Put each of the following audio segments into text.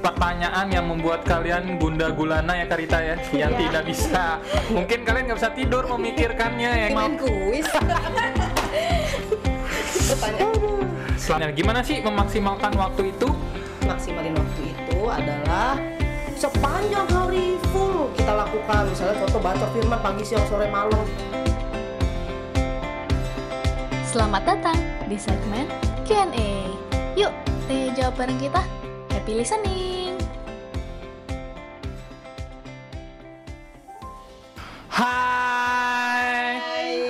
pertanyaan yang membuat kalian gunda gulana ya Karita ya yang Iya. tidak bisa mungkin kalian nggak bisa tidur memikirkannya ya main kuis pertanyaan Selanjutnya, gimana sih memaksimalkan waktu itu maksimalin waktu itu adalah sepanjang hari full kita lakukan misalnya contoh baca firman pagi siang sore malam Selamat datang di segmen Q&A. Yuk, tanya jawab bareng kita. Happy listening. Hai.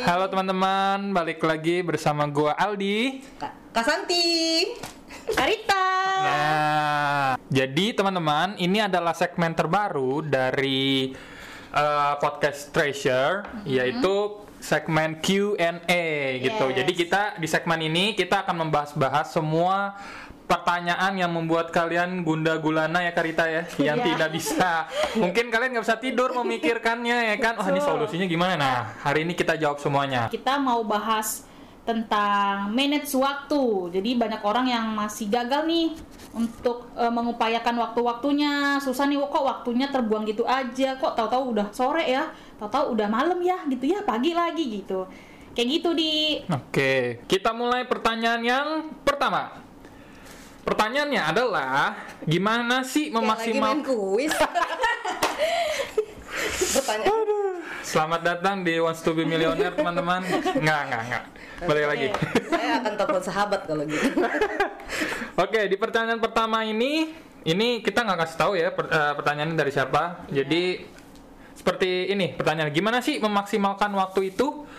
Halo teman-teman. Balik lagi bersama gua Aldi. Kak, Kak Santi. Karita Nah, jadi teman-teman, ini adalah segmen terbaru dari uh, podcast Treasure, yaitu segmen Q&A gitu. Yes. Jadi kita di segmen ini kita akan membahas-bahas semua pertanyaan yang membuat kalian gunda gulana ya Karita ya, yang Iya. tidak bisa. Mungkin kalian nggak bisa tidur memikirkannya ya kan. Wah, ini solusinya gimana? Nah, hari ini kita jawab semuanya. kita mau bahas tentang manage waktu. Jadi banyak orang yang masih gagal nih untuk eh, mengupayakan waktu-waktunya. Susah nih kok waktunya terbuang gitu aja. Kok tahu-tahu udah sore ya, tahu-tahu udah malam ya gitu ya, pagi lagi gitu. Kayak gitu di Oke, kita mulai pertanyaan yang pertama. Pertanyaannya adalah gimana sih Kayak lagi memaksimal main kuis pertanyaan Selamat datang di Wants to be Millionaire, teman-teman. Nggak, nggak, nggak. Balik lagi. saya akan telepon sahabat kalau gitu Oke, di pertanyaan pertama ini, ini kita nggak kasih tahu ya per- eh, pertanyaan dari siapa. Jadi seperti ini pertanyaan, gimana sih memaksimalkan waktu itu?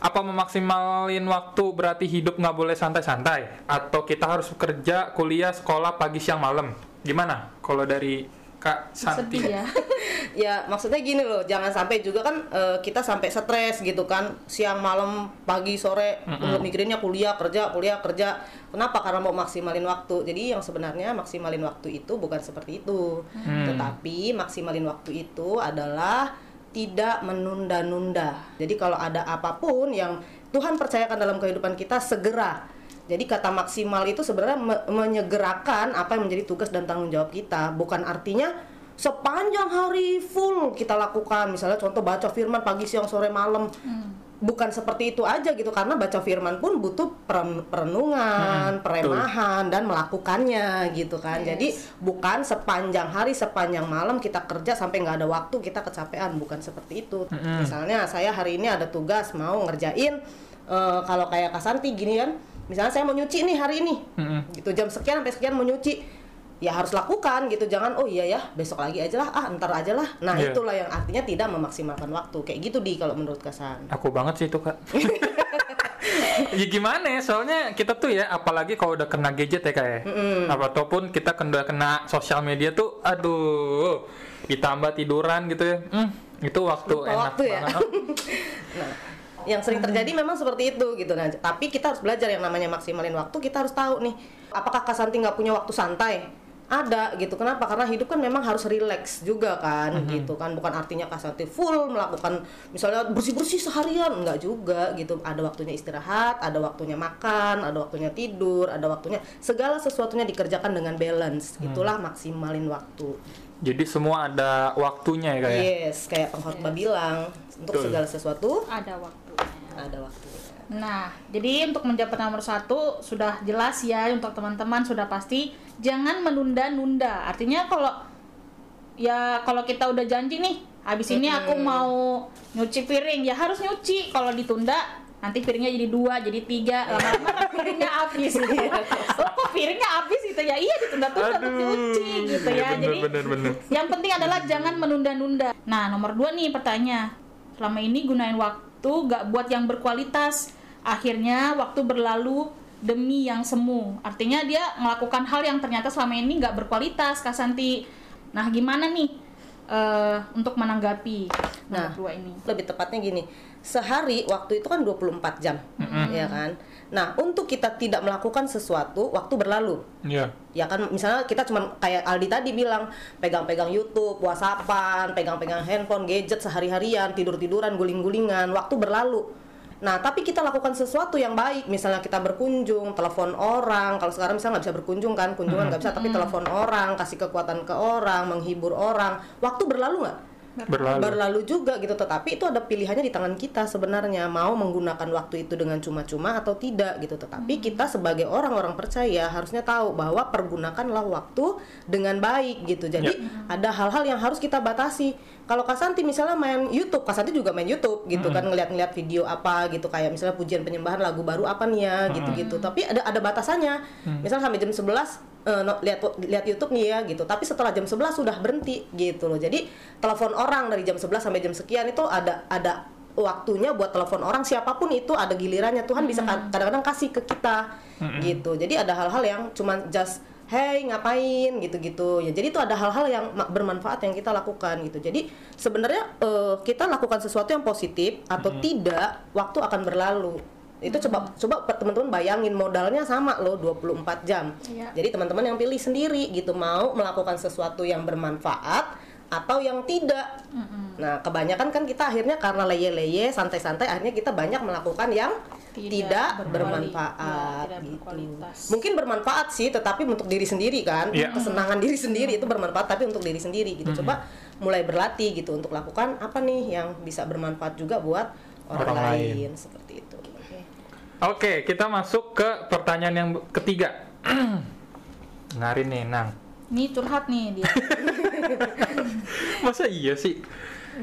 Apa memaksimalin waktu berarti hidup nggak boleh santai-santai? Atau kita harus kerja, kuliah, sekolah pagi, siang, malam? Gimana? Kalau dari Kak Santi? sedih ya. ya maksudnya gini loh jangan sampai juga kan eh, kita sampai stres gitu kan siang malam pagi sore belum mikirinnya kuliah kerja kuliah kerja kenapa karena mau maksimalin waktu jadi yang sebenarnya maksimalin waktu itu bukan seperti itu tetapi maksimalin waktu itu adalah tidak menunda-nunda jadi kalau ada apa pun yang Tuhan percayakan dalam kehidupan kita segera jadi kata maksimal itu sebenarnya me- menyegerakan apa yang menjadi tugas dan tanggung jawab kita, bukan artinya sepanjang hari full kita lakukan. Misalnya contoh baca firman pagi siang sore malam. Bukan seperti itu aja gitu karena baca firman pun butuh peren- perenungan, peremahan dan melakukannya gitu kan. Jadi bukan sepanjang hari, sepanjang malam kita kerja sampai nggak ada waktu kita kecapean, bukan seperti itu. Misalnya saya hari ini ada tugas mau ngerjain eh, kalau kayak Kasanti gini kan misalnya saya mau nyuci nih hari ini Mm-mm. gitu jam sekian sampai sekian mau nyuci ya harus lakukan gitu jangan oh iya ya besok lagi aja lah ah ntar aja lah. Nah Iya. itulah yang artinya tidak memaksimalkan waktu. Kayak gitu di kalau menurut Kasan Aku banget sih itu kak. ya gimana ya, soalnya kita tuh ya, apalagi kalau udah kena gadget ya kayak, apa ataupun kita kena kena sosial media tuh, aduh, ditambah tiduran gitu ya, hmm, itu waktu Lupa enak waktu ya. banget. nah yang sering terjadi memang seperti itu gitu. Nah tapi kita harus belajar yang namanya maksimalin waktu. Kita harus tahu nih apakah Kasanti nggak punya waktu santai ada gitu. Kenapa? Karena hidup kan memang harus rileks juga kan gitu kan. Bukan artinya Kasanti full melakukan misalnya bersih bersih seharian nggak juga gitu. Ada waktunya istirahat ada waktunya makan ada waktunya tidur ada waktunya segala sesuatunya dikerjakan dengan balance. Itulah maksimalin waktu. Jadi semua ada waktunya ya kayak. yes kayak pengkhotbah bilang untuk Betul. segala sesuatu Ada waktunya. ada waktunya Nah, jadi untuk menjabat nomor satu sudah jelas ya untuk teman-teman sudah pasti jangan menunda-nunda. Artinya kalau ya kalau kita udah janji nih, habis ini aku mau nyuci piring ya harus nyuci. Kalau ditunda nanti piringnya jadi dua, jadi tiga, lama-lama kan piringnya habis. oh, kok piringnya habis gitu ya? Iya ditunda-tunda untuk nyuci gitu Iya, ya. bener, jadi bener, bener. yang penting adalah jangan menunda-nunda. Nah, nomor dua nih pertanyaan. Selama ini gunain waktu gak buat yang berkualitas. Akhirnya waktu berlalu demi yang semu. Artinya dia melakukan hal yang ternyata selama ini gak berkualitas, Kak Santi. Nah, gimana nih eh, untuk menanggapi Nah. dua ini? lebih tepatnya gini sehari waktu itu kan 24 jam ya kan nah untuk kita tidak melakukan sesuatu waktu berlalu Iya. ya kan misalnya kita cuma kayak Aldi tadi bilang pegang-pegang YouTube, WhatsAppan, pegang-pegang handphone, gadget sehari-harian, tidur-tiduran, guling-gulingan, waktu berlalu. Nah, tapi kita lakukan sesuatu yang baik, misalnya kita berkunjung, telepon orang. Kalau sekarang misalnya nggak bisa berkunjung kan, kunjungan nggak bisa, tapi telepon orang, kasih kekuatan ke orang, menghibur orang. Waktu berlalu nggak? Berlalu. berlalu. Juga gitu. Tetapi itu ada pilihannya di tangan kita sebenarnya. Mau menggunakan waktu itu dengan cuma-cuma atau tidak gitu. Tetapi kita sebagai orang-orang percaya harusnya tahu bahwa pergunakanlah waktu dengan baik gitu. Jadi ada hal-hal yang harus kita batasi kalau Kasanti misalnya main YouTube Kasanti juga main YouTube gitu kan ngeliat-ngeliat video apa gitu kayak misalnya pujian penyembahan lagu baru apa nih ya gitu-gitu. Tapi ada ada batasannya. Misalnya sampai jam 11 eh, no- lihat lihat YouTube nih ya gitu. Tapi setelah jam 11 sudah berhenti gitu loh. Jadi telepon orang dari jam 11 sampai jam sekian itu ada ada waktunya buat telepon orang. Siapa pun itu ada gilirannya. Tuhan bisa kad- kadang-kadang kasih ke kita gitu. Jadi ada hal-hal yang cuman just hey ngapain? Gitu-gitu. Ya jadi itu ada hal-hal yang ma- bermanfaat yang kita lakukan gitu. Jadi sebenarnya eh, kita lakukan sesuatu yang positif atau tidak waktu akan berlalu. Itu coba coba teman-teman bayangin modalnya sama loh 24 jam. Iya. jadi teman-teman yang pilih sendiri gitu mau melakukan sesuatu yang bermanfaat atau yang tidak. Nah, kebanyakan kan kita akhirnya karena leye-leye, santai-santai akhirnya kita banyak melakukan yang Tidak tidak, bermanfaat ya, tidak gitu. berkualitas. Mungkin bermanfaat sih, tetapi untuk diri sendiri kan. Iya. Kesenangan diri sendiri itu bermanfaat tapi untuk diri sendiri gitu. Coba mulai berlatih gitu untuk lakukan apa nih yang bisa bermanfaat juga buat orang, Orang lain. lain. seperti itu. Oke, kita masuk ke pertanyaan yang ketiga. Ngari nih, Nang. Nih curhat nih dia. Masa iya sih?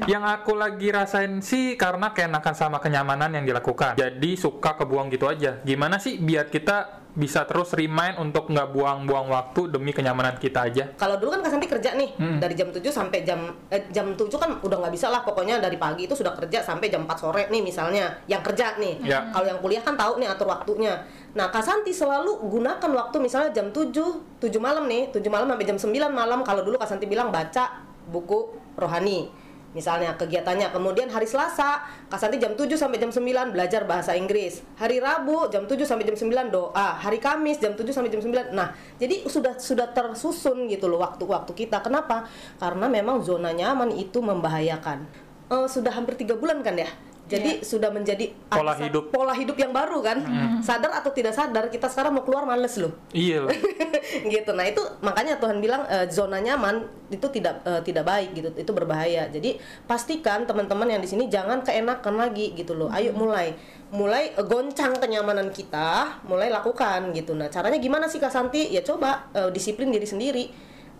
Yang aku lagi rasain sih karena keenakan sama kenyamanan yang dilakukan. Jadi suka kebuang gitu aja. Gimana sih biar kita bisa terus remind untuk nggak buang-buang waktu demi kenyamanan kita aja? Kalau dulu kan Kak Santi kerja nih Hmm. dari jam 7 sampai jam eh, jam 7 kan udah nggak bisa lah pokoknya dari pagi itu sudah kerja sampai jam 4 sore nih misalnya yang kerja nih. Ya. Kalau yang kuliah kan tahu nih atur waktunya. Nah, Kak Santi selalu gunakan waktu misalnya jam 7, 7 malam nih, 7 malam sampai jam 9 malam kalau dulu Kak Santi bilang baca buku rohani. Misalnya kegiatannya, kemudian hari Selasa, Kak Santi jam 7 sampai jam 9 belajar bahasa Inggris. Hari Rabu jam 7 sampai jam 9 doa. Hari Kamis jam 7 sampai jam 9. Nah, jadi sudah sudah tersusun gitu loh waktu-waktu kita. Kenapa? Karena memang zona nyaman itu membahayakan. Eh, sudah hampir tiga bulan kan ya. Jadi sudah menjadi Pola ada sa- hidup. pola hidup yang baru kan. Sadar atau tidak sadar kita sekarang mau keluar males loh. Iya loh. gitu. Nah, itu makanya Tuhan bilang eh, zona nyaman itu tidak eh, tidak baik gitu. Itu berbahaya. Jadi, pastikan teman-teman yang di sini jangan keenakan lagi gitu loh. Ayo mulai mulai eh, goncang kenyamanan kita, mulai lakukan gitu. Nah, caranya gimana sih Kak Santi? Ya coba eh, disiplin diri sendiri.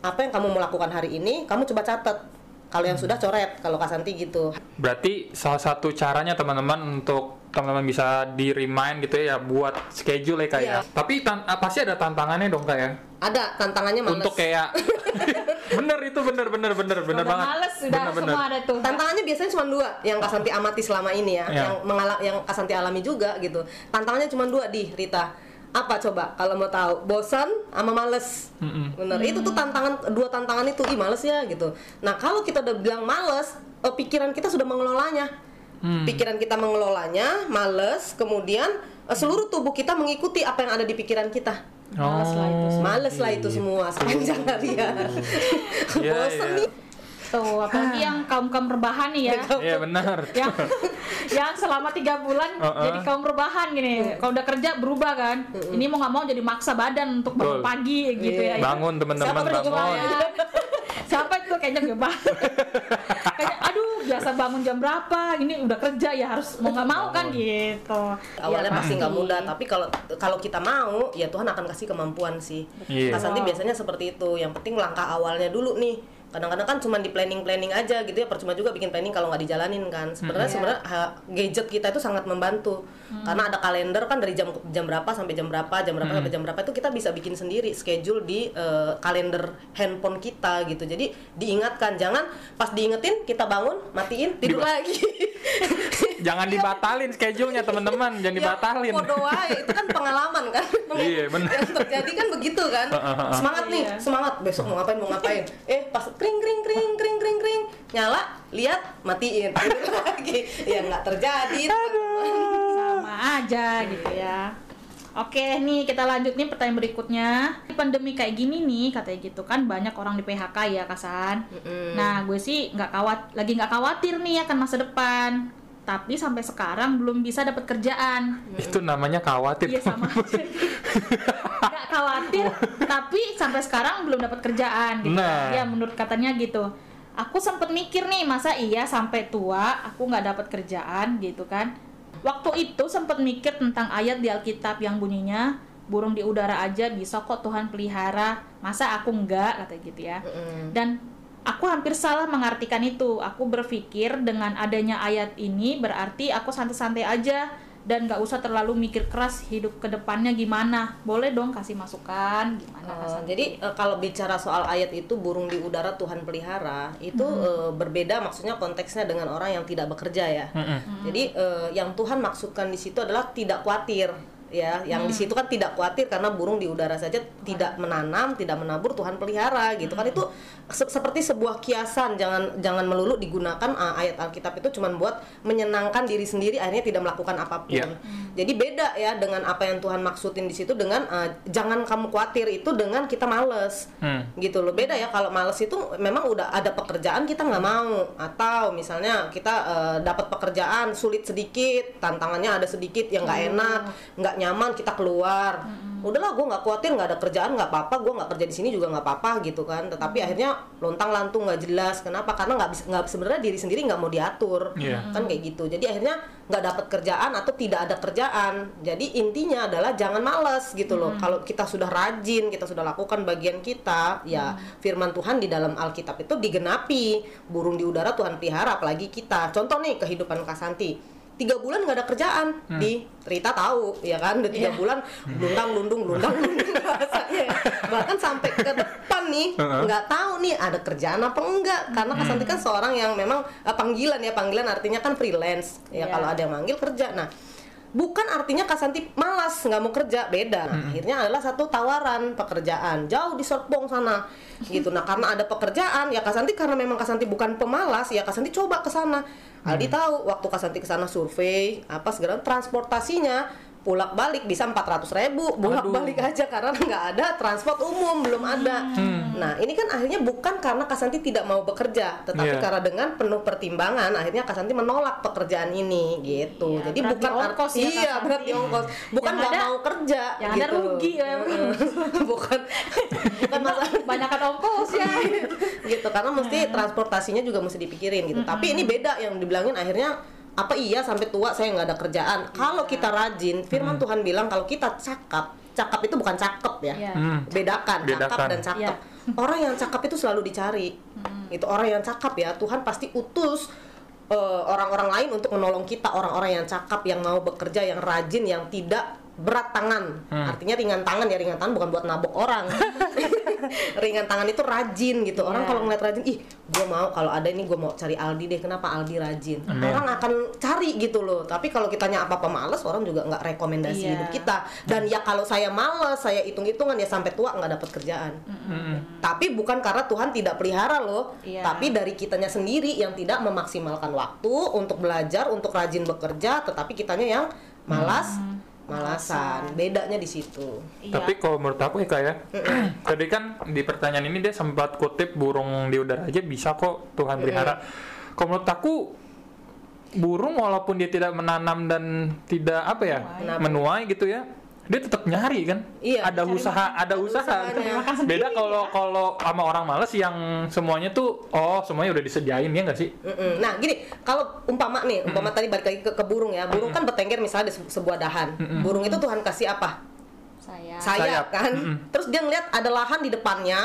Apa yang kamu mau lakukan hari ini, kamu coba catat. Kalau yang sudah coret, kalau Kak Santi gitu. Berarti salah satu caranya teman-teman untuk teman-teman bisa di remind gitu ya buat schedule ya kayak. Iya. Tapi tan- ah, pasti ada tantangannya dong kayak. Ada tantangannya males. Untuk kayak bener itu bener bener bener bener Udah banget. males sudah Bener, bener. semua ada tuh. Tantangannya biasanya cuma dua yang Kasanti amati selama ini ya, Ya. yang mengalami yang Kasanti alami juga gitu. Tantangannya cuma dua di Rita. Apa coba kalau mau tahu? Bosan sama males. Bener. Itu tuh tantangan dua tantangan itu, ih males ya gitu. Nah, kalau kita udah bilang males, eh, pikiran kita sudah mengelolanya. Pikiran kita mengelolanya, males, kemudian eh, seluruh tubuh kita mengikuti apa yang ada di pikiran kita. Males lah itu Oh, Males lah itu iya. semua sepanjang harian. Iya, Bosan iya. nih. Tuh, apalagi yang kaum-kaum rebahan nih ya. Iya benar. yang yang selama tiga bulan Uh-uh. jadi kaum rebahan gini. Kalau udah kerja berubah kan. Ini mau nggak mau jadi maksa badan untuk bangun Betul. pagi gitu ya. Bangun teman-teman Siapa bangun. Ya. siapa itu? Kayaknya gue banget kayak aduh biasa bangun jam berapa? Ini udah kerja ya harus mau nggak mau kan gitu. Awalnya Ya, pasti nggak mudah tapi kalau kalau kita mau ya Tuhan akan kasih kemampuan sih. Iya. Kak Santi biasanya seperti itu. Yang penting langkah awalnya dulu nih kadang-kadang kan cuma di planning planning aja gitu ya percuma juga bikin planning kalau nggak dijalanin kan sebenarnya Iya. sebenarnya gadget kita itu sangat membantu karena ada kalender kan dari jam jam berapa sampai jam berapa jam berapa sampai jam berapa itu kita bisa bikin sendiri schedule di eh, kalender handphone kita gitu jadi diingatkan jangan pas diingetin kita bangun matiin tidur Diba- lagi Jangan dibatalin schedule-nya teman-teman, jangan dibatalin. Ya, podo wae, itu kan pengalaman kan. Iya, bener. Yang terjadi kan begitu kan. semangat nih, Iya. semangat besok mau ngapain mau ngapain. Eh, pas kring kring kring kring kring kring nyala, lihat, matiin. Tidur lagi. Ya nggak terjadi. sama aja gitu ya Oke nih kita lanjut nih pertanyaan berikutnya Pandemi kayak gini nih katanya gitu kan banyak orang di PHK ya Kasan Mm-mm. Nah gue sih nggak kawat lagi nggak khawatir nih akan masa depan tapi sampai sekarang belum bisa dapat kerjaan. Itu namanya khawatir. Iya sama aja. Nggak khawatir, tapi sampai sekarang belum dapat kerjaan gitu. Nah. Ya menurut katanya gitu. Aku sempet mikir nih, masa iya sampai tua aku nggak dapat kerjaan gitu kan? Waktu itu sempet mikir tentang ayat di Alkitab yang bunyinya burung di udara aja bisa kok Tuhan pelihara, masa aku enggak kata gitu ya. Dan aku hampir salah mengartikan itu. Aku berpikir dengan adanya ayat ini berarti aku santai-santai aja dan nggak usah terlalu mikir keras hidup ke depannya gimana. Boleh dong kasih masukan gimana Santi? jadi eh, kalau bicara soal ayat itu burung di udara Tuhan pelihara itu eh, berbeda maksudnya konteksnya dengan orang yang tidak bekerja ya. Jadi eh, yang Tuhan maksudkan di situ adalah tidak khawatir ya. Yang di situ kan tidak khawatir karena burung di udara saja tidak menanam, tidak menabur Tuhan pelihara gitu kan itu se- seperti sebuah kiasan jangan jangan melulu digunakan eh, ayat Alkitab itu cuma buat menyenangkan diri sendiri akhirnya tidak melakukan apa pun. Iya. Jadi beda ya dengan apa yang Tuhan maksudin di situ dengan eh, jangan kamu khawatir itu dengan kita males Hmm. gitu loh beda ya kalau males itu memang udah ada pekerjaan kita nggak mau atau misalnya kita eh, dapat pekerjaan sulit sedikit tantangannya ada sedikit yang nggak enak nggak nyaman kita keluar. Udahlah gue nggak khawatir nggak ada kerjaan nggak apa-apa. Gue nggak kerja di sini juga nggak apa-apa gitu kan. Tetapi akhirnya lontang lantung nggak jelas. Kenapa? Karena nggak bisa nggak sebenarnya diri sendiri nggak mau diatur. Iya. kan kayak gitu. Jadi akhirnya nggak dapat kerjaan atau tidak ada kerjaan. Jadi intinya adalah jangan males gitu loh. Kalau kita sudah rajin kita sudah lakukan bagian kita ya firman Tuhan di dalam Alkitab itu digenapi. Burung di udara Tuhan pelihara apalagi kita. Contoh nih kehidupan Kasanti tiga bulan nggak ada kerjaan. Di Rita tahu ya kan? Udah tiga bulan lundang lundung lundang lundung bahasanya ya. bahkan sampai ke depan nih nggak tahu nih ada kerjaan apa enggak. Karena Kasanti kan seorang yang memang eh, panggilan ya. Panggilan artinya kan freelance. Ya Iya. kalau ada yang manggil kerja. Nah bukan artinya Kasanti malas nggak mau kerja. Beda. Nah, akhirnya adalah satu tawaran pekerjaan. Jauh di Serpong sana. Gitu. Nah karena ada pekerjaan ya Kasanti karena memang Kasanti bukan pemalas ya Kasanti coba ke sana Aldi tahu waktu Kasanti ke sana survei apa segala transportasinya pulak balik bisa 400 ribu bolak balik aja karena nggak ada transport umum belum ada. Nah ini kan akhirnya bukan karena Kasanti tidak mau bekerja tetapi Iya. karena dengan penuh pertimbangan akhirnya Kasanti menolak pekerjaan ini gitu. Iya, jadi bukan ongkos ya, iya di ongkos. Bukan Yang nggak ada- mau kerja yang ada gitu. rugi ya. bukan. Bukan masalah. Banyakan ongkos ya. gitu. Karena mesti transportasinya juga mesti dipikirin gitu. Tapi ini beda yang dibilangin akhirnya apa iya sampai tua saya nggak ada kerjaan? Kalau kita rajin firman Tuhan bilang kalau kita cakap cakap itu bukan cakep ya. Iya. Hmm. bedakan cakap Bedakan. dan cakep. Iya. orang yang cakep itu selalu dicari. Itu orang yang cakep ya. Tuhan pasti utus eh, orang-orang lain untuk menolong kita orang-orang yang cakep yang mau bekerja yang rajin yang tidak berat tangan artinya ringan tangan ya ringan tangan bukan buat nabok orang ringan tangan itu rajin gitu orang Iya. kalau ngeliat rajin ih gue mau kalau ada ini gue mau cari Aldi deh kenapa Aldi rajin Amin. orang akan cari gitu loh tapi kalau kitanya apa apa males orang juga nggak rekomendasi Iya. hidup kita dan ya kalau saya males saya hitung hitungan ya sampai tua nggak dapat kerjaan Mm-mm. tapi bukan karena Tuhan tidak pelihara loh Iya. tapi dari kitanya sendiri yang tidak memaksimalkan waktu untuk belajar untuk rajin bekerja tetapi kitanya yang malas malasan bedanya di situ Iya. Tapi kalau menurut aku ya kak ya, tadi kan di pertanyaan ini dia sempat kutip burung di udara aja bisa kok Tuhan pelihara. Kalau menurut aku burung walaupun dia tidak menanam dan tidak apa ya Menuai. menuai gitu ya, dia tetap nyari kan. Iya, ada cari usaha, ada usaha. Makan sendiri Beda kalau ya. kalau sama orang males yang semuanya tuh oh semuanya udah disediain ya nggak sih? Mm-mm. Nah gini, kalau umpama nih, umpama tadi balik lagi ke, ke burung ya, burung kan bertengger misalnya di se- sebuah dahan. Burung itu Tuhan kasih apa? Saya. Sayap Sayap. kan. Mm-mm. Terus dia ngeliat ada lahan di depannya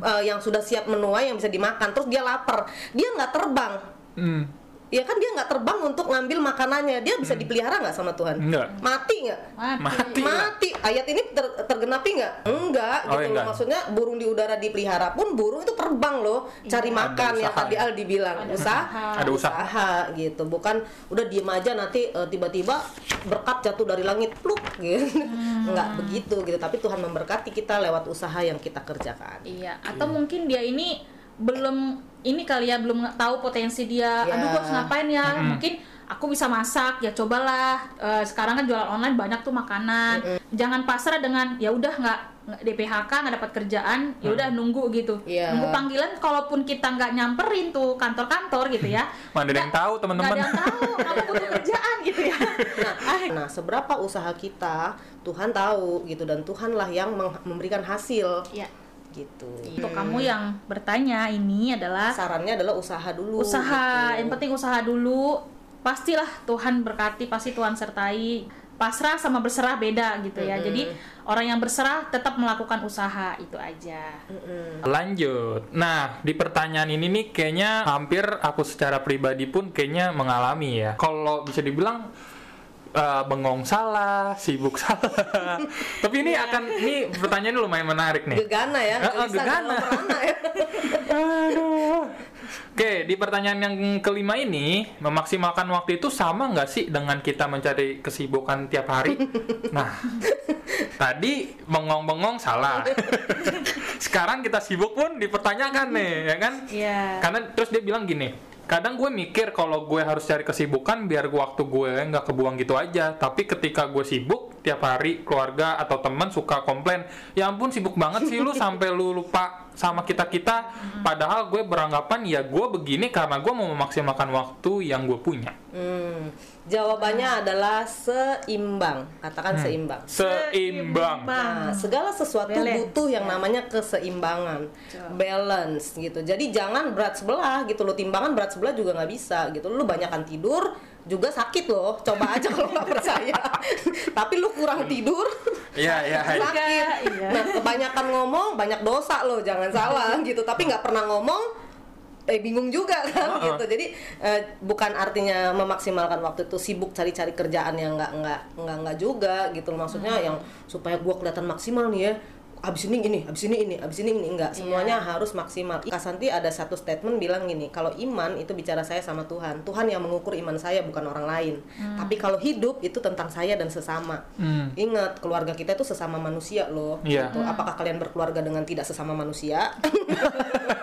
eh, yang sudah siap menuai yang bisa dimakan. Terus dia lapar, dia nggak terbang. Hmm. Ya kan dia nggak terbang untuk ngambil makanannya. Dia bisa dipelihara nggak sama Tuhan? Enggak. Mati nggak? Mati. Mati. Mati. Ayat ini ter- tergenapi nggak? Enggak, Oh, gitu loh. enggak. Maksudnya burung di udara dipelihara pun burung itu terbang loh, cari makan ya usaha tadi ya. Aldi bilang. Ada usaha, usaha. Ada usaha. gitu. Bukan udah diem aja nanti eh, tiba-tiba berkat jatuh dari langit pluk gitu. Enggak begitu gitu, tapi Tuhan memberkati kita lewat usaha yang kita kerjakan. Iya, atau mungkin dia ini belum ini kali ya belum tahu potensi dia. Ya. Aduh, gua harus ngapain ya? Mungkin aku bisa masak ya cobalah. Eh, sekarang kan jualan online banyak tuh makanan. Jangan pasrah dengan ya udah nggak nggak di PHK nggak dapat kerjaan ya udah nunggu gitu. Iya. nunggu panggilan kalaupun kita nggak nyamperin tuh kantor-kantor gitu ya. Mana ada yang tahu nggak teman-teman? ada yang tahu kamu butuh kerjaan gitu ya. Nah, seberapa usaha kita Tuhan tahu gitu dan Tuhanlah yang memberikan hasil. Ya gitu. untuk kamu yang bertanya ini adalah Sarannya adalah usaha dulu. usaha gitu. yang penting usaha dulu pastilah Tuhan berkati pasti Tuhan sertai pasrah sama berserah beda gitu ya jadi orang yang berserah tetap melakukan usaha itu aja Lanjut. Nah, di pertanyaan ini nih kayaknya hampir aku secara pribadi pun kayaknya mengalami ya. Kalau bisa dibilang eh, bengong salah, sibuk salah. Tapi ini akan ini pertanyaannya lumayan menarik nih. Gegana ya, eh, gelisah gegana. ya. Aduh. Oke, di pertanyaan yang kelima ini, memaksimalkan waktu itu sama nggak sih dengan kita mencari kesibukan tiap hari? Nah, tadi bengong-bengong salah. Sekarang kita sibuk pun dipertanyakan nih, ya kan? Iya. Karena terus dia bilang gini, kadang gue mikir kalau gue harus cari kesibukan biar waktu gue nggak kebuang gitu aja. Tapi ketika gue sibuk tiap hari keluarga atau teman suka komplain, ya ampun sibuk banget sih lu sampai lu lupa sama kita kita. Padahal gue beranggapan ya gue begini karena gue mau memaksimalkan waktu yang gue punya. Hmm, jawabannya adalah seimbang. Katakan seimbang. Seimbang. Nah, segala sesuatu Balance. butuh yang namanya keseimbangan, balance gitu. Jadi jangan berat sebelah gitu loh. Timbangan berat sebelah juga nggak bisa gitu. Lu banyakan tidur juga sakit loh. Coba aja kalau nggak percaya. Tapi lu kurang tidur Iya, iya. iya. sakit. Iya. Nah, kebanyakan ngomong banyak dosa loh. Jangan salah gitu. Tapi nggak pernah ngomong eh bingung juga kan Heeh. gitu. Jadi eh, bukan artinya memaksimalkan waktu itu sibuk cari-cari kerjaan yang nggak nggak nggak nggak juga gitu. Maksudnya yang supaya gua kelihatan maksimal nih ya abis ini ini abis ini ini abis ini ini. Enggak semuanya harus maksimal. Kasanti ada satu statement bilang gini kalau iman itu bicara saya sama Tuhan Tuhan yang mengukur iman saya bukan orang lain. Tapi kalau hidup itu tentang saya dan sesama. Hmm. ingat keluarga kita itu sesama manusia loh. Iya. gitu. apakah kalian berkeluarga dengan tidak sesama manusia?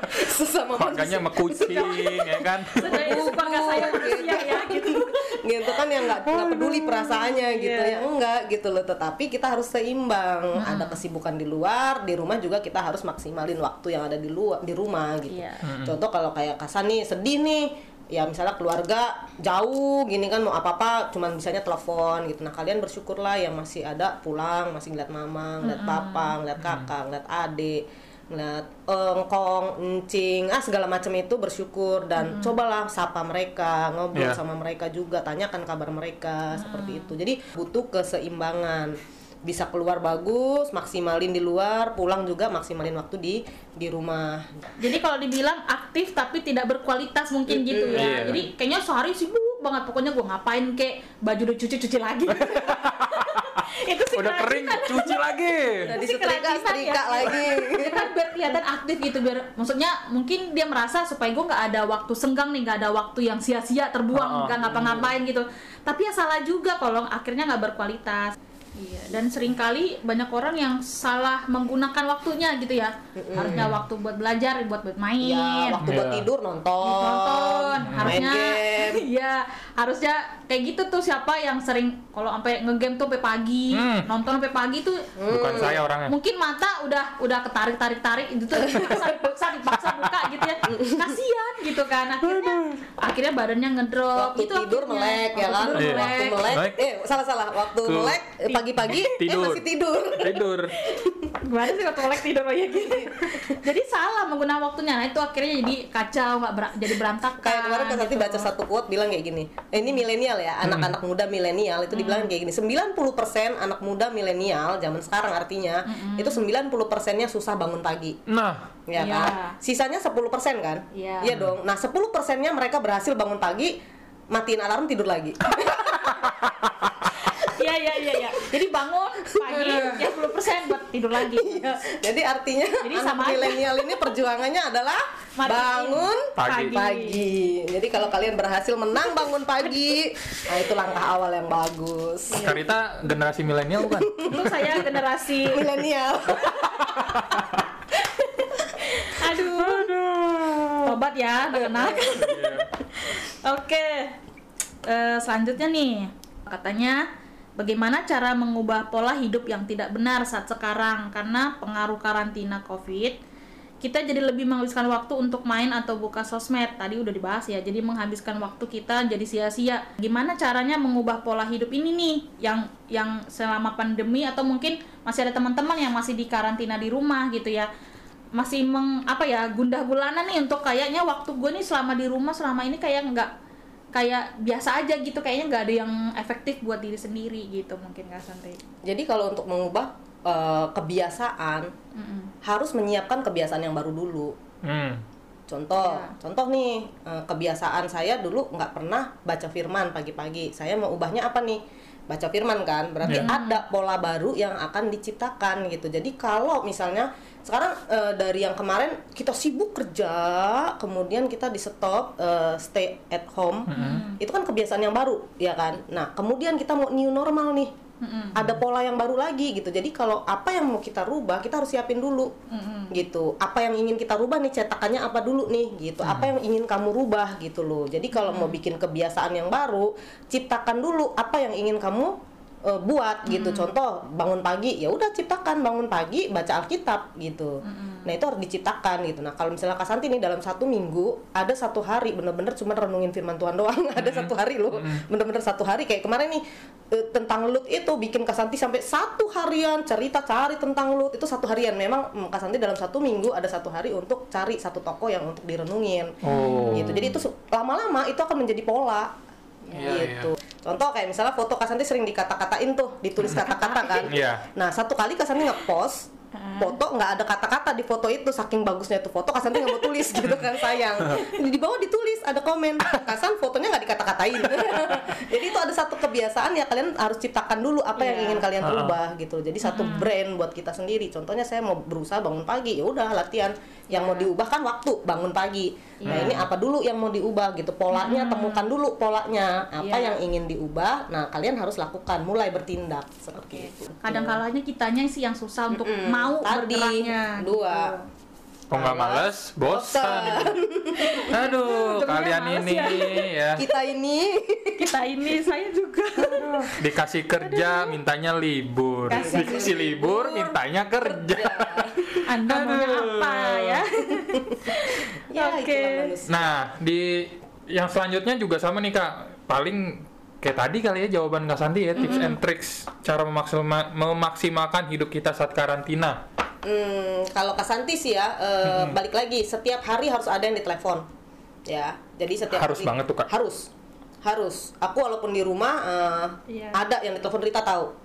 Sesama Makanya manusia. mekucing, ya kan? Sebenarnya saya manusia ya gitu. gitu. Kan yang nggak nggak peduli perasaannya gitu. Ya enggak gitu loh. Tetapi kita harus seimbang. Ada kesibukan di luar di rumah juga kita harus maksimalin waktu yang ada di luar di rumah gitu. Iya. contoh kalau kayak Kasan nih sedih nih. Ya misalnya keluarga jauh gini kan mau apa apa cuman bisanya telepon gitu. Nah kalian bersyukurlah yang masih ada pulang masih ngeliat mama ngeliat papa ngeliat kakak ngeliat adik ngeliat engkong, encing, ah segala macam itu bersyukur. Dan cobalah sapa mereka, ngobrol Iya. sama mereka juga, tanyakan kabar mereka seperti itu. Jadi butuh keseimbangan. Bisa keluar bagus, maksimalin di luar, pulang juga maksimalin waktu di di rumah. jadi kalau dibilang aktif tapi tidak berkualitas mungkin gitu ya Iya. jadi kayaknya sehari sibuk banget pokoknya gue ngapain kek baju udah cuci cuci lagi itu sih Udah kering, cuci lagi. Udah disetrika, kerajinan setrika ya. lagi. Ya kan biar kelihatan aktif gitu biar maksudnya mungkin dia merasa supaya gue nggak ada waktu senggang nih nggak ada waktu yang sia-sia Oh, terbuang nggak ngapa-ngapain gitu tapi ya salah juga kalau akhirnya nggak berkualitas iya dan sering kali banyak orang yang salah menggunakan waktunya gitu ya harusnya waktu buat belajar buat buat main Ya, waktu buat Iya. tidur nonton, nonton main harusnya game. iya harusnya kayak gitu tuh siapa yang sering kalau sampai ngegame tuh sampai pagi Hmm. nonton sampai pagi tuh Bukan saya orangnya. mungkin mata udah udah ketarik tarik tarik itu tuh dipaksa dipaksa dipaksa buka gitu ya kasihan gitu kan akhirnya akhirnya badannya ngedrop waktu itu tidur akhirnya. melek ya kan Waktu Iya. waktu melek. melek Melek. eh salah salah waktu Tuh. melek eh, pagi-pagi eh Tidur. masih tidur Tidur. gimana sih waktu melek tidur kayak gini jadi salah menggunakan waktunya nah itu akhirnya jadi kacau nggak ber- jadi berantakan kayak kemarin Santi gitu. baca satu quote bilang kayak gini eh, ini milenial ya anak-anak muda milenial itu dibilang kayak gini 90% anak muda milenial zaman sekarang artinya itu 90 persennya susah bangun pagi. Nah, ya Iya. kan? Sisanya 10 persen kan? Iya. dong. Nah 10 persennya mereka berhasil bangun pagi matiin alarm tidur lagi Iya iya iya iya. Jadi bangun pagi ya 10% buat tidur lagi. Iya. Jadi artinya Jadi anak sama milenial ini perjuangannya adalah Matiin bangun Pagi. pagi. Jadi kalau kalian berhasil menang bangun pagi, nah itu langkah awal yang bagus. Karita generasi milenial bukan? Untuk saya generasi Milenial. aduh. Tobat ya anak-anak. Iya. Oke. eh, selanjutnya nih katanya bagaimana cara mengubah pola hidup yang tidak benar saat sekarang? Karena pengaruh karantina covid kita jadi lebih menghabiskan waktu untuk main atau buka sosmed. Tadi udah dibahas ya jadi menghabiskan waktu kita jadi sia-sia. Gimana caranya mengubah pola hidup ini nih yang yang selama pandemi atau mungkin masih ada teman-teman yang masih di karantina di rumah gitu ya? Masih meng apa ya gundah gulana nih untuk kayaknya waktu gue nih selama di rumah selama ini kayak nggak kayak biasa aja gitu kayaknya nggak ada yang efektif buat diri sendiri gitu mungkin nggak santai Jadi kalau untuk mengubah eh, kebiasaan Mm-mm. harus menyiapkan kebiasaan yang baru dulu. Hmm. Contoh, Ya. contoh nih eh, kebiasaan saya dulu nggak pernah baca firman pagi-pagi. Saya mau ubahnya apa nih? Baca firman kan, berarti Ya. ada pola baru yang akan diciptakan gitu. Jadi kalau misalnya sekarang eh, dari yang kemarin kita sibuk kerja, kemudian kita di stop eh, stay at home, itu kan kebiasaan yang baru, ya kan? Nah kemudian kita mau new normal nih, Mm-mm. ada pola yang baru lagi gitu. Jadi kalau apa yang mau kita rubah, kita harus siapin dulu Mm-mm. gitu. Apa yang ingin kita rubah nih cetakannya apa dulu nih gitu. Apa yang ingin kamu rubah gitu loh. Jadi kalau mau bikin kebiasaan yang baru, ciptakan dulu apa yang ingin kamu eh, buat gitu. Contoh bangun pagi, ya udah ciptakan bangun pagi baca Alkitab gitu. Nah itu harus diciptakan gitu. Nah kalau misalnya Kasanti nih dalam satu minggu ada satu hari bener-bener cuma renungin Firman Tuhan doang. ada satu hari loh, bener-bener satu hari kayak kemarin nih eh, tentang Lut itu bikin Kasanti sampai satu harian cerita cari tentang Lut itu satu harian. Memang mm, Kasanti dalam satu minggu ada satu hari untuk cari satu toko yang untuk direnungin. Oh. Gitu. Jadi itu lama-lama itu akan menjadi pola. Iya, gitu. Contoh kayak misalnya foto Kasanti sering dikata-katain tuh, ditulis kata-kata kan. Iya. Nah, satu kali Kasanti nge-post foto nggak ada kata-kata di foto itu saking bagusnya tuh foto Kasanti nggak mau tulis gitu kan sayang. Di bawah ditulis ada komen. Kasan fotonya nggak dikata-katain. Jadi itu ada satu kebiasaan ya kalian harus ciptakan dulu apa yang Iya. ingin kalian rubah gitu. Jadi satu brand buat kita sendiri. Contohnya saya mau berusaha bangun pagi ya udah latihan. Yang mau diubah kan waktu bangun pagi. Nah ini apa dulu yang mau diubah gitu? Polanya temukan dulu polanya. Apa Iya. yang ingin diubah? Nah kalian harus lakukan mulai bertindak seperti itu. Kadang kalanya kitanya sih yang susah untuk Mm-mm. Mau Tadi, bergeraknya dua. gitu. Kok nggak males, bosan. Aduh, kalian males ini ya kita ini kita ini saya juga dikasih kerja mintanya libur, Kasih dikasih libur mintanya kerja. anda maunya Aduh. apa ya ya Oke. manusia. Nah, di yang selanjutnya juga sama nih kak. Paling kayak tadi kali ya jawaban Kak Santi ya, tips and tricks cara memaksima- memaksimalkan hidup kita saat karantina. Hmm, kalau Kasanti sih ya eh, balik lagi setiap hari harus ada yang ditelepon. Ya jadi setiap Harus hari- banget tuh, Kak. harus harus. Aku walaupun di rumah eh, Iya. ada yang ditelepon Rita tahu.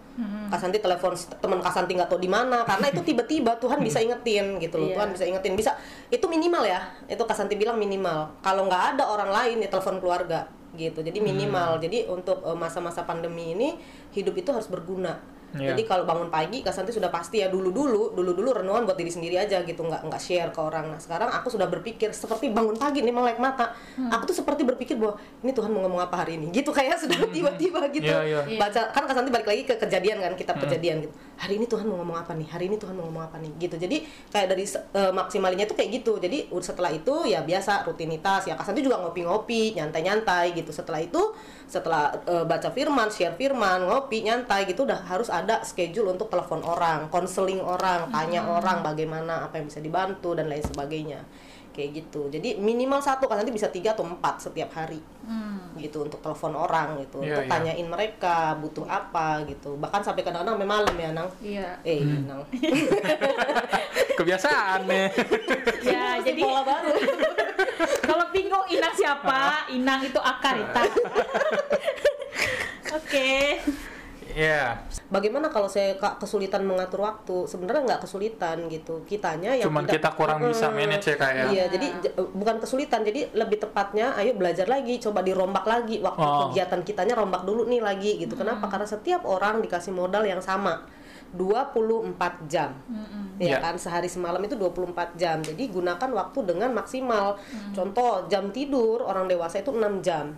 Kasanti telepon s- teman Kasanti nggak tahu di mana karena itu tiba-tiba Tuhan bisa ingetin gitu loh Iya. Tuhan bisa ingetin. Bisa itu minimal ya itu Kasanti bilang minimal. Kalau nggak ada orang lain ya telepon keluarga gitu. Jadi minimal. Jadi untuk eh, masa-masa pandemi ini hidup itu harus berguna Iya. jadi kalau bangun pagi Kasanti sudah pasti ya dulu dulu dulu dulu renungan buat diri sendiri aja gitu nggak nggak share ke orang. Nah sekarang aku sudah berpikir seperti bangun pagi nih melek mata. Hmm. aku tuh seperti berpikir bahwa ini Tuhan mau ngomong apa hari ini? Gitu kayak sudah tiba-tiba gitu. Iya, iya. Iya. baca kan Kasanti balik lagi ke kejadian kan kitab Hmm. kejadian gitu. Hari ini Tuhan mau ngomong apa nih? Hari ini Tuhan mau ngomong apa nih? Gitu. Jadi kayak dari eh, maksimalinya tuh kayak gitu. Jadi setelah itu ya biasa rutinitas. Ya Kasanti juga ngopi-ngopi nyantai-nyantai gitu. Setelah itu setelah eh, baca firman share firman ngopi nyantai gitu udah harus ada schedule untuk telepon orang konseling orang tanya orang bagaimana apa yang bisa dibantu dan lain sebagainya kayak gitu jadi minimal satu kan nanti bisa tiga atau empat setiap hari Hmm. gitu untuk telepon orang gitu Iya, untuk iya. tanyain mereka butuh apa gitu bahkan sampai kadang-kadang sampai malam ya nang iya eh Hmm. nang Kebiasaan nih. ya jadi pola baru kalau bingung inang siapa inang itu akarita oke Iya. Bagaimana kalau saya Kak, kesulitan mengatur waktu? Sebenarnya nggak kesulitan gitu. Kitanya yang Cuman tidak- kita kurang bisa Mm-mm. manage ya, Kak, ya? iya jadi j- bukan kesulitan. Jadi lebih tepatnya ayo belajar lagi coba dirombak lagi. Waktu Oh. kegiatan kitanya rombak dulu nih lagi gitu. Kenapa? Karena setiap orang dikasih modal yang sama. 24 jam. Ya Iya. kan? Sehari semalam itu 24 jam. Jadi gunakan waktu dengan maksimal. Contoh jam tidur orang dewasa itu 6 jam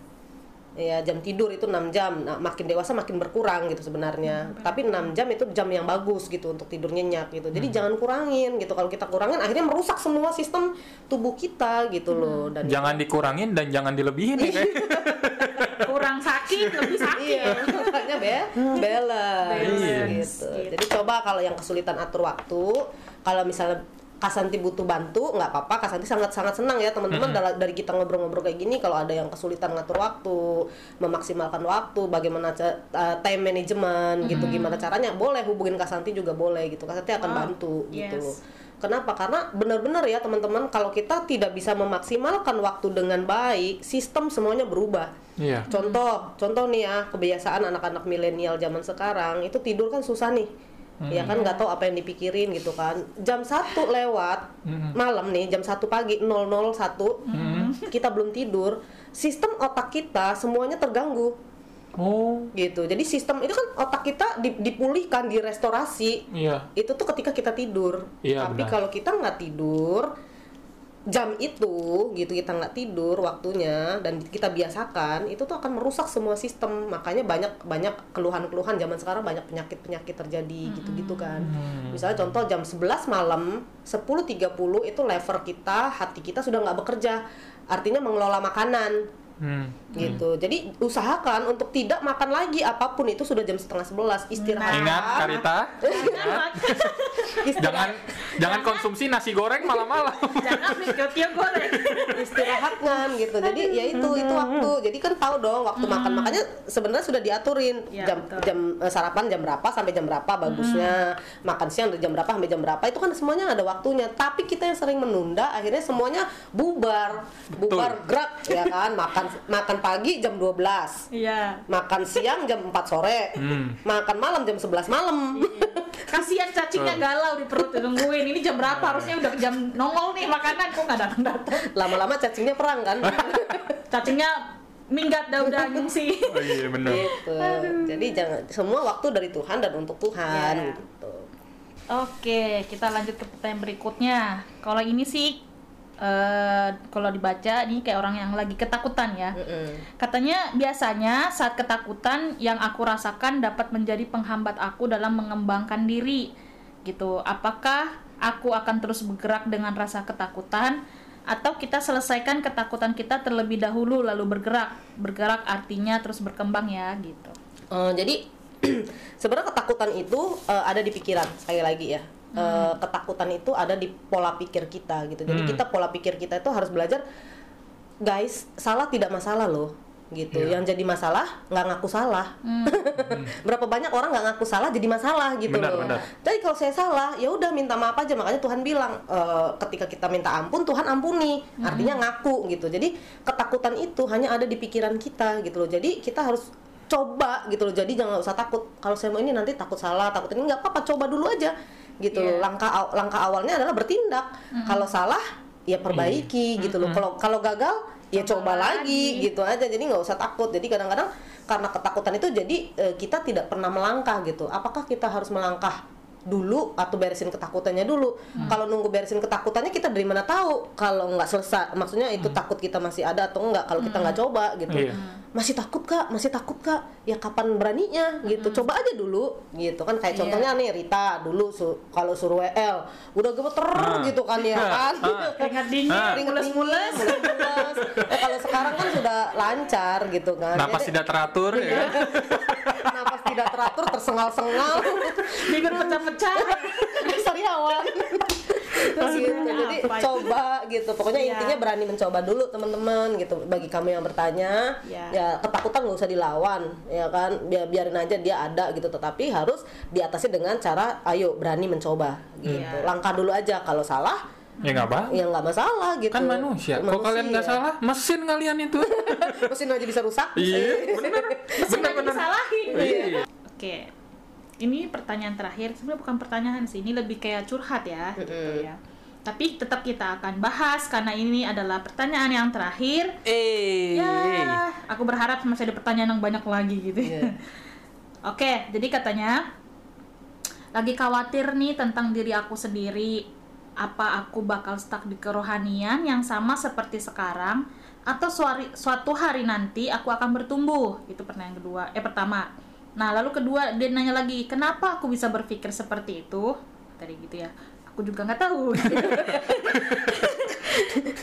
ya jam tidur itu 6 jam. Nah, makin dewasa makin berkurang gitu sebenarnya. Tapi 6 jam itu jam yang bagus gitu untuk tidur nyenyak gitu. Jadi jangan kurangin gitu. Kalau kita kurangin akhirnya merusak semua sistem tubuh kita gitu loh. Dan Jangan dikurangin dan jangan dilebihin ya kayak. kurang sakit lebih sakit. Iya, makanya be balance, Balance, gitu. gitu. Jadi coba kalau yang kesulitan atur waktu, kalau misalnya Kasanti butuh bantu, nggak apa-apa. Kasanti sangat-sangat senang ya teman-teman dala- dari kita ngobrol-ngobrol kayak gini. Kalau ada yang kesulitan ngatur waktu, memaksimalkan waktu, bagaimana uh, time management gitu, gimana caranya, boleh hubungin Kasanti juga boleh gitu. Kasanti akan Oh, bantu gitu. yes. Kenapa? Karena benar-benar ya teman-teman, kalau kita tidak bisa memaksimalkan waktu dengan baik, sistem semuanya berubah. Iya. Contoh, contoh nih ya kebiasaan anak-anak milenial zaman sekarang itu tidur kan susah nih, ya kan nggak tahu apa yang dipikirin gitu kan. Jam satu lewat malam nih, jam 1 pagi 001 kita belum tidur, sistem otak kita semuanya terganggu Oh, gitu. Jadi sistem itu kan otak kita di- dipulihkan, direstorasi iya. itu tuh ketika kita tidur. Iya, Tapi benar. kalau kita nggak tidur jam itu gitu kita nggak tidur waktunya dan kita biasakan itu tuh akan merusak semua sistem. Makanya banyak banyak keluhan-keluhan zaman sekarang banyak penyakit-penyakit terjadi gitu-gitu kan. Misalnya contoh jam 11 malam 10.30 itu lever kita hati kita sudah nggak bekerja. Artinya mengelola makanan Hmm. gitu. Jadi usahakan untuk tidak makan lagi apa pun itu sudah jam setengah sebelas. Istirahat. Ingat Karita, istirahat. Jangan jangan konsumsi nasi goreng malam-malam. jangan ketiak goreng. Istirahat kan gitu. Jadi ya itu itu waktu. Jadi kan tahu dong waktu makan. Makanya sebenarnya sudah diaturin. Ya, jam betul. jam eh, sarapan jam berapa sampai jam berapa bagusnya. Makan siang dari jam berapa sampai jam berapa. Itu kan semuanya ada waktunya. Tapi kita yang sering menunda akhirnya semuanya bubar. Bubar gerak ya kan? Makan makan pagi jam 12 iya. Makan siang jam 4 sore. Hmm. makan malam jam 11 malam. Kasihan cacingnya galau di perut nungguin ini jam berapa? Harusnya udah jam nongol nih makanan. Kok nggak datang datang? Lama-lama cacingnya perang kan? Cacingnya minggat dah udah ngungsi Oh iya benar. gitu. Jadi jangan semua waktu dari Tuhan dan untuk Tuhan Ya. gitu. Oke, kita lanjut ke pertanyaan berikutnya. Kalau ini sih, eh kalau dibaca ini kayak orang yang lagi ketakutan ya. Mm-mm. Katanya biasanya saat ketakutan yang aku rasakan dapat menjadi penghambat aku dalam mengembangkan diri. Gitu. Apakah aku akan terus bergerak dengan rasa ketakutan atau kita selesaikan ketakutan kita terlebih dahulu lalu bergerak? Bergerak artinya terus berkembang ya gitu. Eh, jadi sebenarnya ketakutan itu eh, ada di pikiran sekali lagi ya. Eh, ketakutan itu ada di pola pikir kita gitu. Jadi Hmm. kita pola pikir kita itu harus belajar, guys, salah tidak masalah loh gitu. Iya. Yang jadi masalah nggak ngaku salah. Berapa banyak orang nggak ngaku salah jadi masalah gitu Benar, loh. benar. Jadi kalau saya salah, ya udah minta maaf aja. Makanya Tuhan bilang eh, ketika kita minta ampun, Tuhan ampuni. Artinya ngaku gitu. Jadi ketakutan itu hanya ada di pikiran kita gitu loh. Jadi kita harus coba gitu loh. Jadi jangan usah takut. Kalau saya mau ini nanti takut salah, takut ini nggak apa-apa. Coba dulu aja gitu loh. Iya. Langkah langkah awalnya adalah bertindak. Kalau salah ya perbaiki gitu loh. Kalau kalau gagal ya coba, Coba lagi lagi. gitu aja jadi nggak usah takut jadi kadang-kadang karena ketakutan itu jadi eh, kita tidak pernah melangkah gitu apakah kita harus melangkah dulu atau beresin ketakutannya dulu kalau nunggu beresin ketakutannya kita dari mana tahu kalau nggak selesai maksudnya itu takut kita masih ada atau enggak kalau kita nggak coba gitu Iya. masih takut kak masih takut kak ya kapan beraninya gitu coba aja dulu gitu kan kayak Iya. contohnya nih Rita dulu su- kalau suruh WL udah gemeter Ah. gitu kan ya kan Ah. Keringat dingin, Ah. Mules-mules. Eh, kalau sekarang kan sudah lancar gitu kan. Napas Jadi, tidak teratur ya. napas tidak teratur, tersengal-sengal. Bibir pecah-pecah. Sariawan. Terus gitu. Jadi Apa itu? coba gitu. Pokoknya Iya. intinya berani mencoba dulu teman-teman gitu. Bagi kamu yang bertanya, Iya. ya ketakutan nggak usah dilawan, ya kan? Biar biarin aja dia ada gitu. Tetapi harus diatasi dengan cara ayo berani mencoba gitu. Iya. Langkah dulu aja kalau salah Ya nggak apa. ya nggak masalah gitu. Kan manusia. Kok kalian nggak Manusia. salah? Mesin kalian itu. mesin aja bisa rusak Iya, benar. Benar benar. disalahin. Iya. Oke. Ini pertanyaan terakhir, sebenarnya bukan pertanyaan sih, ini lebih kayak curhat ya, gitu ya. Tapi tetap kita akan bahas karena ini adalah pertanyaan yang terakhir. Eh. Ya, aku berharap masih ada pertanyaan yang banyak lagi gitu. Iya. Oke, jadi katanya lagi khawatir nih tentang diri aku sendiri. Apa aku bakal stuck di kerohanian yang sama seperti sekarang atau suari- suatu hari nanti aku akan bertumbuh? Itu pertanyaan kedua. Eh pertama. Nah, lalu kedua dia nanya lagi, "Kenapa aku bisa berpikir seperti itu?" Tadi gitu ya. Aku juga nggak tahu.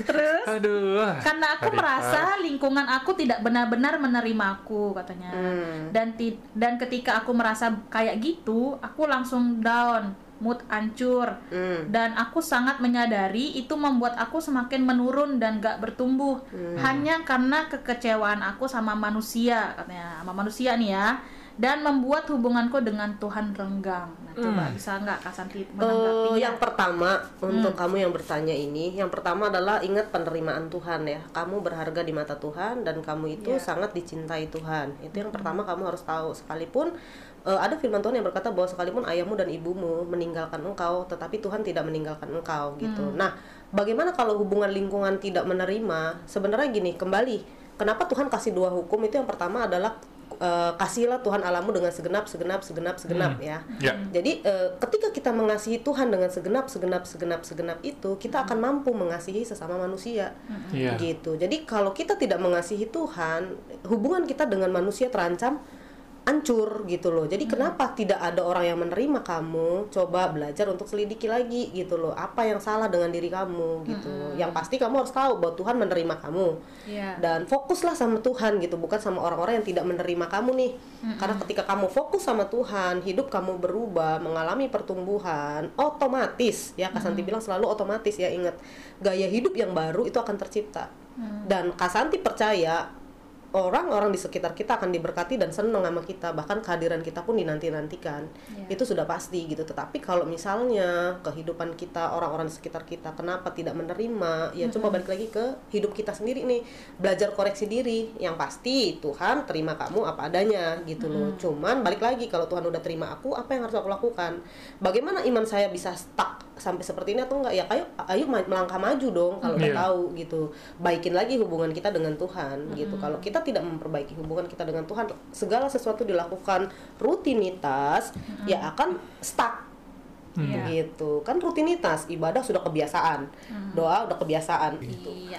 Terus Aduh. karena aku Tadi, merasa lingkungan aku tidak benar-benar menerima aku katanya Hmm. dan ti- dan ketika aku merasa kayak gitu aku langsung down mood hancur Hmm. dan aku sangat menyadari itu membuat aku semakin menurun dan gak bertumbuh Hmm. hanya karena kekecewaan aku sama manusia katanya sama manusia nih ya dan membuat hubunganku dengan Tuhan renggang. Nah, coba Hmm. bisa nggak Kak Santi Eh, menanggapinya? yang pertama untuk kamu yang bertanya ini, yang pertama adalah ingat penerimaan Tuhan ya. Kamu berharga di mata Tuhan dan kamu itu Iya. sangat dicintai Tuhan. Itu yang pertama kamu harus tahu. Sekalipun eh, ada firman Tuhan yang berkata bahwa sekalipun ayahmu dan ibumu meninggalkan engkau, tetapi Tuhan tidak meninggalkan engkau gitu. Nah, bagaimana kalau hubungan lingkungan tidak menerima? Sebenarnya gini, kembali kenapa Tuhan kasih dua hukum itu yang pertama adalah eh, kasihlah Tuhan Alamu dengan segenap, segenap, segenap, segenap ya. Ya. Jadi eh, ketika kita mengasihi Tuhan dengan segenap, segenap, segenap, segenap itu, kita akan mampu mengasihi sesama manusia. Iya. Gitu. Jadi kalau kita tidak mengasihi Tuhan, hubungan kita dengan manusia terancam hancur gitu loh. Jadi kenapa tidak ada orang yang menerima kamu? Coba belajar untuk selidiki lagi gitu loh. Apa yang salah dengan diri kamu gitu. Yang pasti kamu harus tahu bahwa Tuhan menerima kamu Iya. dan fokuslah sama Tuhan gitu bukan sama orang-orang yang tidak menerima kamu nih karena ketika kamu fokus sama Tuhan hidup kamu berubah mengalami pertumbuhan otomatis ya Kasanti bilang selalu otomatis ya ingat gaya hidup yang baru itu akan tercipta dan Kasanti percaya orang-orang di sekitar kita akan diberkati dan senang sama kita. Bahkan kehadiran kita pun dinanti-nantikan. Iya. itu sudah pasti gitu. Tetapi kalau misalnya kehidupan kita orang-orang di sekitar kita kenapa tidak menerima? Ya coba balik lagi ke hidup kita sendiri nih. Belajar koreksi diri. Yang pasti Tuhan terima kamu apa adanya gitu loh. Cuman balik lagi kalau Tuhan udah terima aku apa yang harus aku lakukan? Bagaimana iman saya bisa stuck sampai seperti ini atau enggak? Ya ayo ayo melangkah maju dong kalau udah Iya. tahu gitu. Baikin lagi hubungan kita dengan Tuhan gitu. Kalau kita tidak memperbaiki hubungan kita dengan Tuhan segala sesuatu dilakukan rutinitas ya akan stuck Iya. gitu kan rutinitas ibadah sudah kebiasaan doa udah kebiasaan gitu Iya.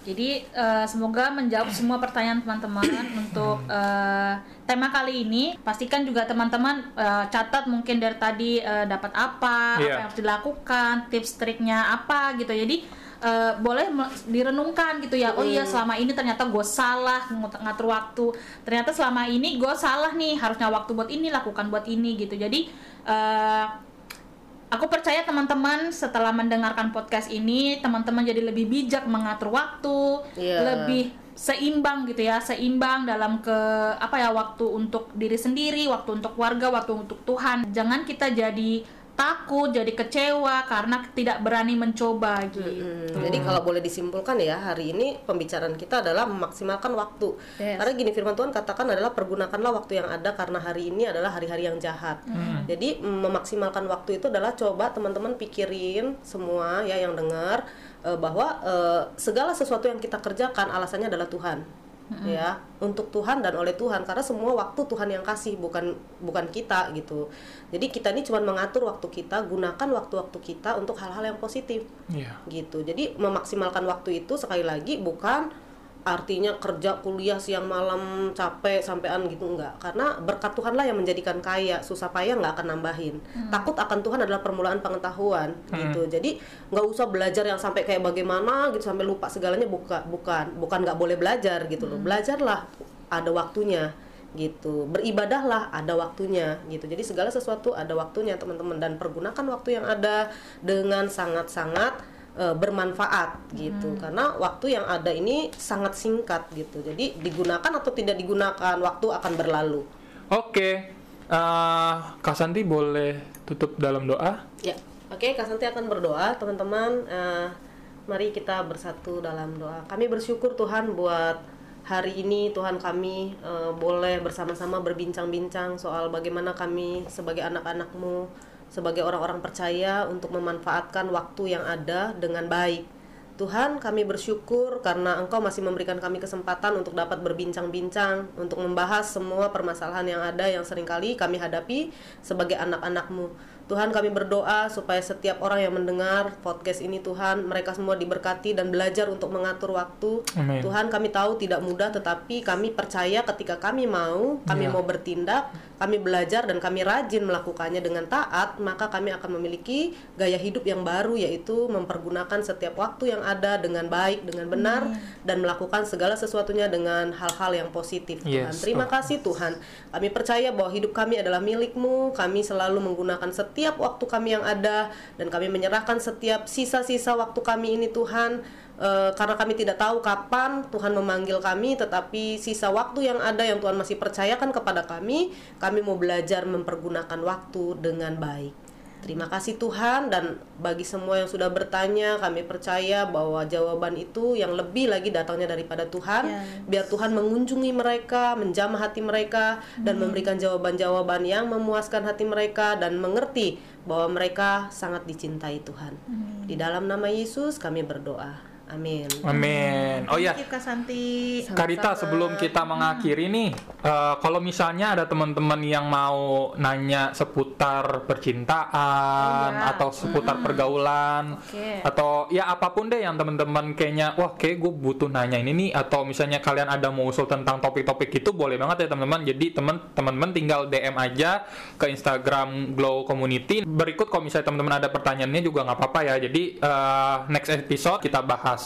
Jadi eh, semoga menjawab semua pertanyaan teman-teman untuk eh, tema kali ini. Pastikan juga teman-teman eh, catat mungkin dari tadi eh, dapat apa, apa Iya. yang harus dilakukan, tips triknya apa gitu. Jadi eh, boleh direnungkan gitu ya. Oh iya selama ini ternyata gue salah ngatur waktu. Ternyata selama ini gue salah nih harusnya waktu buat ini lakukan buat ini gitu. Jadi eh, Aku percaya teman-teman setelah mendengarkan podcast ini, teman-teman jadi lebih bijak mengatur waktu, Iya. lebih seimbang gitu ya, seimbang dalam ke apa ya waktu untuk diri sendiri, waktu untuk keluarga, waktu untuk Tuhan. Jangan kita jadi takut, jadi kecewa karena tidak berani mencoba gitu. Hmm, Jadi kalau boleh disimpulkan ya hari ini pembicaraan kita adalah memaksimalkan waktu. Yes. Karena gini firman Tuhan katakan adalah pergunakanlah waktu yang ada karena hari ini adalah hari-hari yang jahat. Jadi mm, memaksimalkan waktu itu adalah coba teman-teman pikirin semua ya yang dengar eh, bahwa eh, segala sesuatu yang kita kerjakan alasannya adalah Tuhan. Ya untuk Tuhan dan oleh Tuhan karena semua waktu Tuhan yang kasih bukan bukan kita gitu. Jadi kita ini cuma mengatur waktu kita gunakan waktu-waktu kita untuk hal-hal yang positif. Iya. gitu. Jadi memaksimalkan waktu itu sekali lagi bukan artinya kerja kuliah siang malam capek sampean gitu enggak. Karena berkat Tuhanlah yang menjadikan kaya. Susah payah nggak akan nambahin. Takut akan Tuhan adalah permulaan pengetahuan gitu. Jadi nggak usah belajar yang sampai kayak bagaimana gitu sampai lupa segalanya buka bukan bukan nggak boleh belajar gitu loh. Belajarlah ada waktunya gitu. Beribadahlah ada waktunya gitu. Jadi segala sesuatu ada waktunya teman-teman. Dan pergunakan waktu yang ada dengan sangat-sangat eh, bermanfaat gitu. Karena waktu yang ada ini sangat singkat gitu. Jadi digunakan atau tidak digunakan waktu akan berlalu. Oke. Eh, Kak Santi boleh tutup dalam doa? ya. Oke Kak Santi akan berdoa. Teman-teman Eh, mari kita bersatu dalam doa. Kami bersyukur Tuhan buat hari ini Tuhan kami eh, boleh bersama-sama berbincang-bincang soal bagaimana kami sebagai anak-anakmu sebagai orang-orang percaya untuk memanfaatkan waktu yang ada dengan baik. Tuhan kami bersyukur karena Engkau masih memberikan kami kesempatan untuk dapat berbincang-bincang Untuk membahas semua permasalahan yang ada yang sering kali kami hadapi sebagai anak-anakmu Tuhan kami berdoa supaya setiap orang yang mendengar podcast ini Tuhan Mereka semua diberkati dan belajar untuk mengatur waktu Amin. Tuhan kami tahu tidak mudah tetapi kami percaya ketika kami mau Kami Ya. mau bertindak kami belajar dan kami rajin melakukannya dengan taat, maka kami akan memiliki gaya hidup yang baru yaitu mempergunakan setiap waktu yang ada dengan baik, dengan benar dan melakukan segala sesuatunya dengan hal-hal yang positif. Tuhan. Yes, Terima kasih Tuhan. Kami percaya bahwa hidup kami adalah milik-Mu. Kami selalu menggunakan setiap waktu kami yang ada dan kami menyerahkan setiap sisa-sisa waktu kami ini Tuhan Eh, karena kami tidak tahu kapan Tuhan memanggil kami, tetapi sisa waktu yang ada yang Tuhan masih percayakan kepada kami, kami mau belajar mempergunakan waktu dengan baik. Terima kasih Tuhan dan bagi semua yang sudah bertanya, kami percaya bahwa jawaban itu yang lebih lagi datangnya daripada Tuhan. Yes. Biar Tuhan mengunjungi mereka, menjamah hati mereka dan memberikan jawaban-jawaban yang memuaskan hati mereka dan mengerti bahwa mereka sangat dicintai Tuhan. Di dalam nama Yesus kami berdoa. Amin. Amin. Oh ya, Santi. Karita sebelum kita mengakhiri nih, eh, kalau misalnya ada teman-teman yang mau nanya seputar percintaan Oh, ya. atau seputar pergaulan Oke. atau ya apa pun deh yang teman-teman kayaknya wah kayak gue butuh nanya ini nih atau misalnya kalian ada mau usul tentang topik-topik itu boleh banget ya teman-teman. Jadi teman-teman tinggal DM aja ke Instagram Glow Community. Berikut kalau misalnya teman-teman ada pertanyaannya juga nggak apa-apa ya. Jadi eh, next episode kita bahas.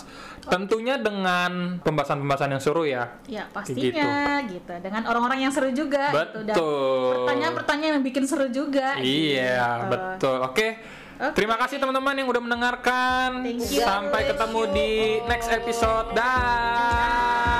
Tentunya dengan pembahasan-pembahasan yang seru ya. Ya pastinya gitu. Dengan orang-orang yang seru juga gitu dan Betul. pertanyaan-pertanyaan yang bikin seru juga. Iya, gitu. betul. Oke. Oke. Terima kasih teman-teman yang udah mendengarkan. Thank you. Sampai ketemu di next episode. Dah.